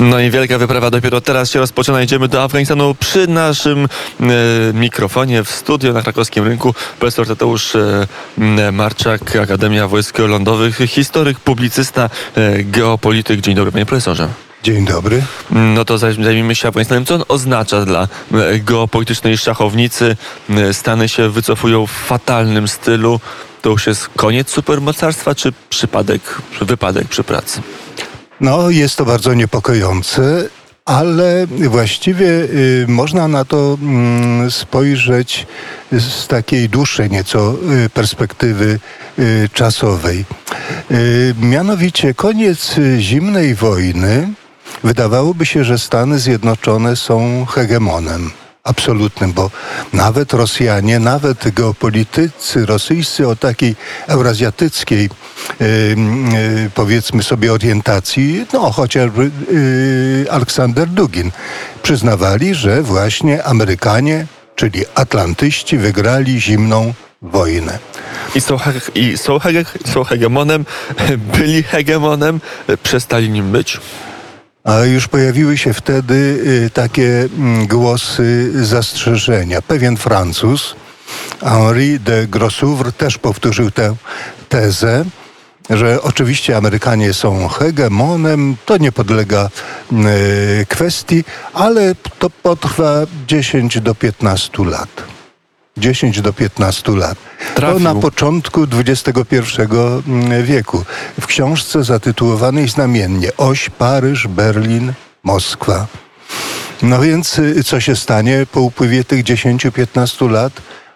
No i wielka wyprawa dopiero teraz się rozpoczyna. Idziemy do Afganistanu przy naszym e, mikrofonie w studio na krakowskim rynku. Profesor Tadeusz e, Marczak, Akademia Wojsk Lądowych, historyk, publicysta, e, geopolityk. Dzień dobry panie profesorze. Dzień dobry. No to zajmijmy się Afganistanem. Co on oznacza dla e, geopolitycznej szachownicy? E, Stany się wycofują w fatalnym stylu. To już jest koniec supermocarstwa, czy przypadek, wypadek przy pracy? No, jest to bardzo niepokojące, ale właściwie y, można na to mm, spojrzeć z takiej dłuższej nieco y, perspektywy y, czasowej. Mianowicie koniec zimnej wojny wydawałoby się, że Stany Zjednoczone są hegemonem absolutnym, bo nawet Rosjanie, nawet geopolitycy rosyjscy o takiej eurazjatyckiej y, y, powiedzmy sobie orientacji, no chociażby y, Aleksander Dugin, przyznawali, że właśnie Amerykanie, czyli Atlantyści wygrali zimną wojnę. I są, i są, są hegemonem, byli hegemonem, przestali nim być. A już pojawiły się wtedy y, takie mm, głosy zastrzeżenia. Pewien Francuz, Henri de Grossouvre, też powtórzył tę tezę, że oczywiście Amerykanie są hegemonem, to nie podlega y, kwestii, ale to potrwa 10 do 15 lat. 10 do 15 lat. Trafił. To na początku XXI wieku. W książce zatytułowanej znamiennie Oś Paryż, Berlin, Moskwa. No więc y, co się stanie po upływie tych 10-15 lat?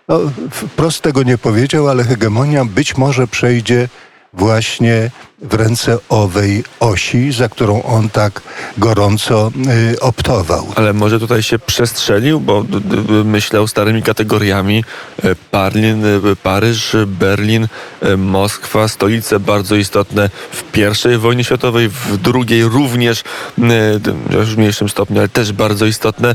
No, wprost tego nie powiedział, ale hegemonia być może przejdzie właśnie w ręce owej osi, za którą on tak gorąco y, optował. Ale może tutaj się przestrzelił, bo d- d- myślał starymi kategoriami. E, Parlin, e, Paryż, Berlin, e, Moskwa, stolice bardzo istotne w I wojnie światowej, w drugiej również, już w mniejszym stopniu, ale też bardzo istotne.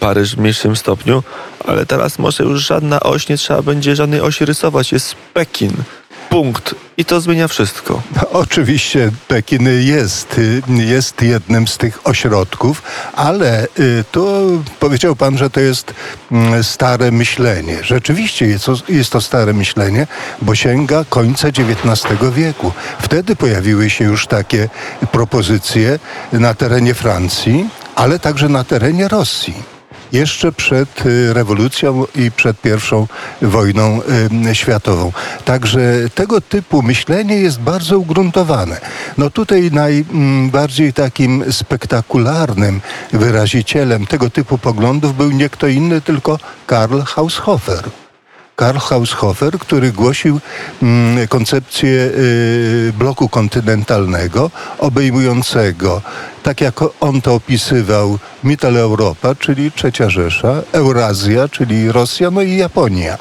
Paryż w mniejszym stopniu. Ale teraz może już żadna oś, nie trzeba będzie żadnej osi rysować. Jest Pekin. Punkt. I to zmienia wszystko. No, Oczywiście Pekin jest, jest jednym z tych ośrodków, ale y, tu powiedział pan, że to jest mm, stare myślenie. Rzeczywiście jest to, jest to stare myślenie, bo sięga końca XIX wieku. Wtedy pojawiły się już takie propozycje na terenie Francji, ale także na terenie Rosji jeszcze przed y, rewolucją i przed pierwszą wojną y, światową. Także tego typu myślenie jest bardzo ugruntowane. No tutaj najbardziej takim spektakularnym wyrazicielem tego typu poglądów był nie kto inny, tylko Karl Haushofer. Karl Haushofer, który głosił mm, koncepcję y, bloku kontynentalnego, obejmującego, tak jak on to opisywał, Mitteleuropa, czyli Trzecia Rzesza, Eurazja, czyli Rosja, no i Japonia.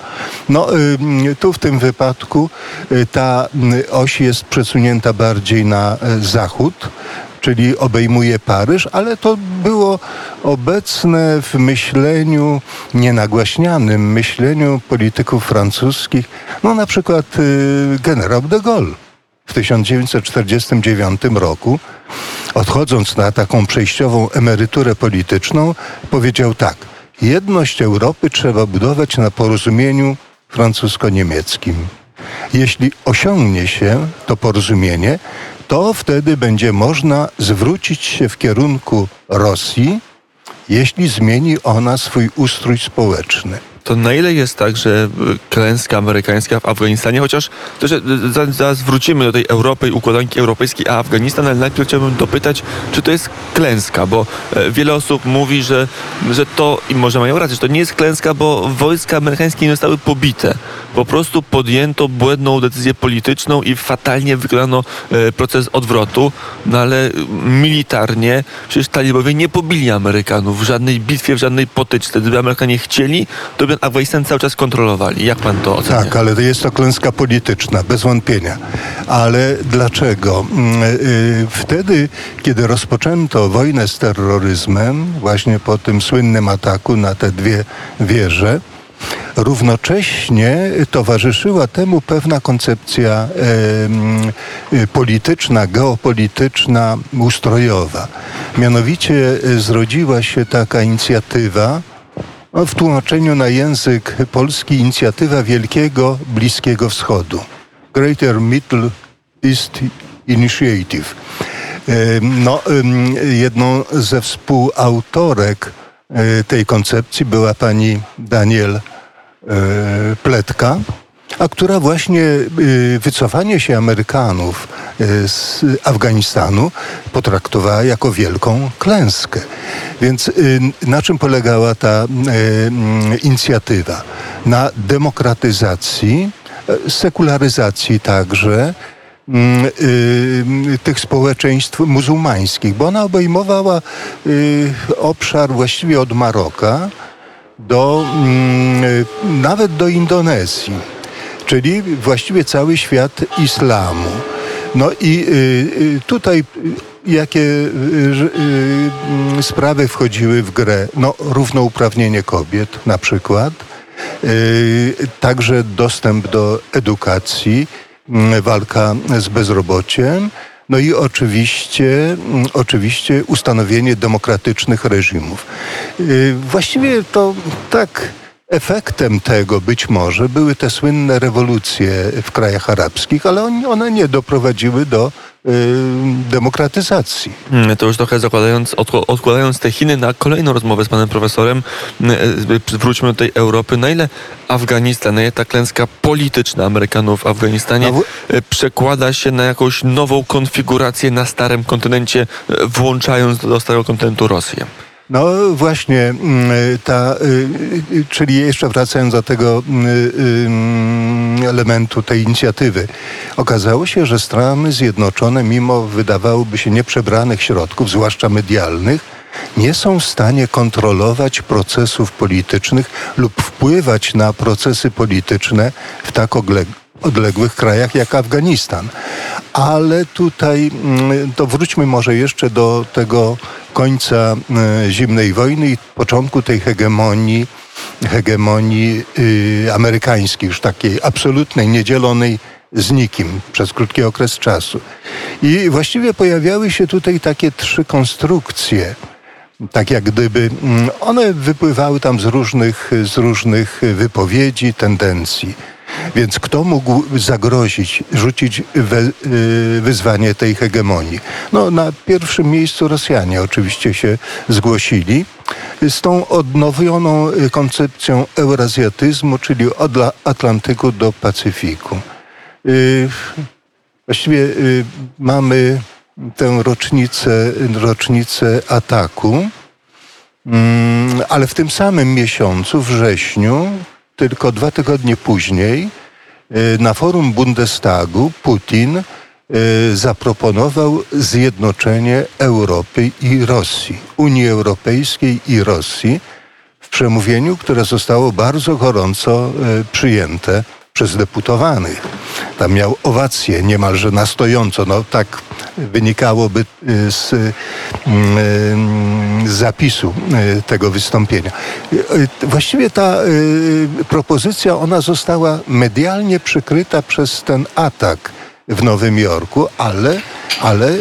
No y, tu w tym wypadku y, ta y, oś jest przesunięta bardziej na y, zachód, czyli obejmuje Paryż, ale to było obecne w myśleniu, nienagłaśnianym myśleniu polityków francuskich, no na przykład y, generał de Gaulle w 1949 roku, odchodząc na taką przejściową emeryturę polityczną, powiedział tak: Jedność Europy trzeba budować na porozumieniu francusko-niemieckim. Jeśli osiągnie się to porozumienie, to wtedy będzie można zwrócić się w kierunku Rosji, jeśli zmieni ona swój ustrój społeczny. To na ile jest tak, że y, klęska amerykańska w Afganistanie, chociaż to, że za- zaraz wrócimy do tej Europy układanki europejskiej, a Afganistan, ale najpierw chciałbym dopytać, czy to jest klęska, bo e, wiele osób mówi, że, że to, i może mają rację, że to nie jest klęska, bo wojska amerykańskie nie zostały pobite. Po prostu podjęto błędną decyzję polityczną i fatalnie wykonano e, proces odwrotu, no ale militarnie przecież talibowie nie pobili Amerykanów w żadnej bitwie, w żadnej potyczce. Gdyby Amerykanie chcieli, to by Afganistan cały czas kontrolowali. Jak pan to ocenia? Tak, ale jest to klęska polityczna, bez wątpienia. Ale dlaczego? Mm, y, Wtedy, kiedy rozpoczęto wojnę z terroryzmem, właśnie po tym słynnym ataku na te dwie wieże, równocześnie towarzyszyła temu pewna koncepcja e, polityczna, geopolityczna, ustrojowa. Mianowicie zrodziła się taka inicjatywa, no, w tłumaczeniu na język polski inicjatywa Wielkiego Bliskiego Wschodu. Greater Middle East Initiative. No, jedną ze współautorek e, tej koncepcji była pani Daniel Pletka, a która właśnie e, wycofanie się Amerykanów z Afganistanu potraktowała jako wielką klęskę. Więc na czym polegała ta inicjatywa? Na demokratyzacji, sekularyzacji także, y, tych społeczeństw muzułmańskich, bo ona obejmowała y, obszar właściwie od Maroka do mm, y, nawet do Indonezji, czyli właściwie cały świat islamu. No i tutaj jakie sprawy wchodziły w grę? No, równouprawnienie kobiet na przykład, także dostęp do edukacji, Mm, walka z bezrobociem, no i oczywiście, mm, oczywiście ustanowienie demokratycznych reżimów. Y, właściwie to tak efektem tego być może były te słynne rewolucje w krajach arabskich, ale one nie doprowadziły do demokratyzacji. Mm, to już trochę zakładając, odkładając te Chiny na kolejną rozmowę z panem profesorem, mm, e, wróćmy do tej Europy. Na ile Afganistan, na ile ta klęska polityczna Amerykanów w Afganistanie e, przekłada się na jakąś nową konfigurację na starym kontynencie, e, włączając do starego kontynentu Rosję? No właśnie, mm, ta, y, y, czyli jeszcze wracając do tego y, elementu tej inicjatywy. Okazało się, że Stany Zjednoczone, mimo wydawałoby się nieprzebranych środków, zwłaszcza medialnych, nie są w stanie kontrolować procesów politycznych lub wpływać na procesy polityczne w tak odległych krajach jak Afganistan. Ale tutaj, mm, to wróćmy może jeszcze do tego końca e, zimnej wojny i początku tej hegemonii, hegemonii y, amerykańskiej, już takiej absolutnej, niedzielonej z nikim przez krótki okres czasu. I właściwie pojawiały się tutaj takie trzy konstrukcje. Tak jak gdyby mm, one wypływały tam z różnych, z różnych wypowiedzi, tendencji. Więc kto mógł zagrozić, rzucić we, y, wyzwanie tej hegemonii? No, na pierwszym miejscu Rosjanie oczywiście się zgłosili z tą odnowioną koncepcją eurazjatyzmu, czyli od Atlantyku do Pacyfiku. Y, właściwie y, mamy tę rocznicę, rocznicę ataku, mm, ale w tym samym miesiącu, wrześniu, tylko dwa tygodnie później e, na forum Bundestagu Putin e, zaproponował zjednoczenie Europy i Rosji, Unii Europejskiej i Rosji w przemówieniu, które zostało bardzo gorąco e, przyjęte przez deputowanych. Tam miał owację niemalże na stojąco. No tak wynikałoby y, z, y, z zapisu y, tego wystąpienia. Właściwie ta propozycja, ona została medialnie przykryta przez ten atak w Nowym Jorku, ale, ale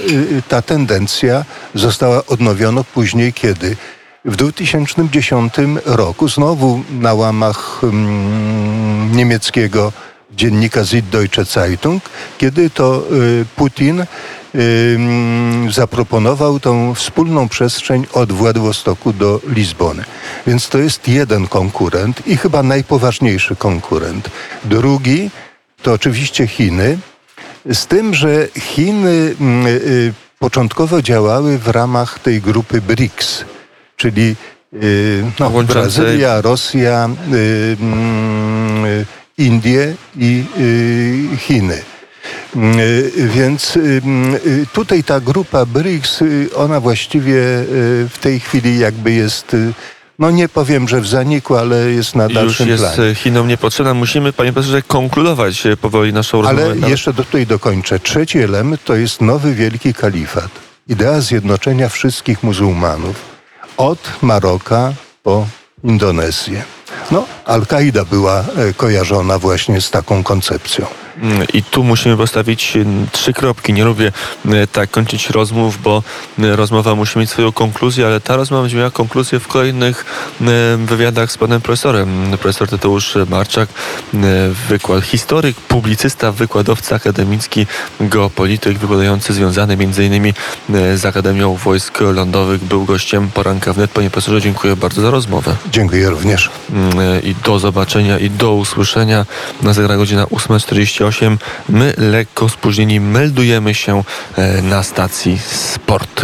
ta tendencja została odnowiona później, kiedy w 2010 roku znowu na łamach mm, niemieckiego dziennika Süddeutsche Zeitung, kiedy to y, Putin y, mm, zaproponował tą wspólną przestrzeń od Władywostoku do Lizbony. Więc to jest jeden konkurent i chyba najpoważniejszy konkurent. Drugi to oczywiście Chiny, z tym, że Chiny mm, y, początkowo działały w ramach tej grupy BRICS czyli no, Brazylia, Rosja, mm, Indie i y, Chiny. Więc tutaj ta grupa BRICS, ona właściwie w tej chwili jakby jest no nie powiem, że w zaniku, ale jest na dalszym Już jest planie. Chinom niepotrzebna. Musimy, panie profesorze, konkludować powoli naszą rozmowę. Ale jeszcze do, tutaj dokończę. Trzeci element to jest nowy wielki kalifat. Idea zjednoczenia wszystkich muzułmanów od Maroka po Indonezję. No, Al-Kaida była e, kojarzona właśnie z taką koncepcją. Mm, I tu musimy postawić mm, trzy kropki. Nie lubię mm, tak kończyć rozmów, bo mm, rozmowa musi mieć swoją konkluzję, ale ta rozmowa będzie miała konkluzję w kolejnych mm, wywiadach z panem profesorem. Profesor Tadeusz Marczak, mm, wykład, historyk, publicysta, wykładowca akademicki, geopolityk, wykładający związany m.in. z Akademią Wojsk Lądowych, był gościem poranka wnet. Panie profesorze, dziękuję bardzo za rozmowę. Dziękuję również. I do zobaczenia i do usłyszenia. Na zegarach godzina 8.48. My lekko spóźnieni meldujemy się e, na stacji Sport.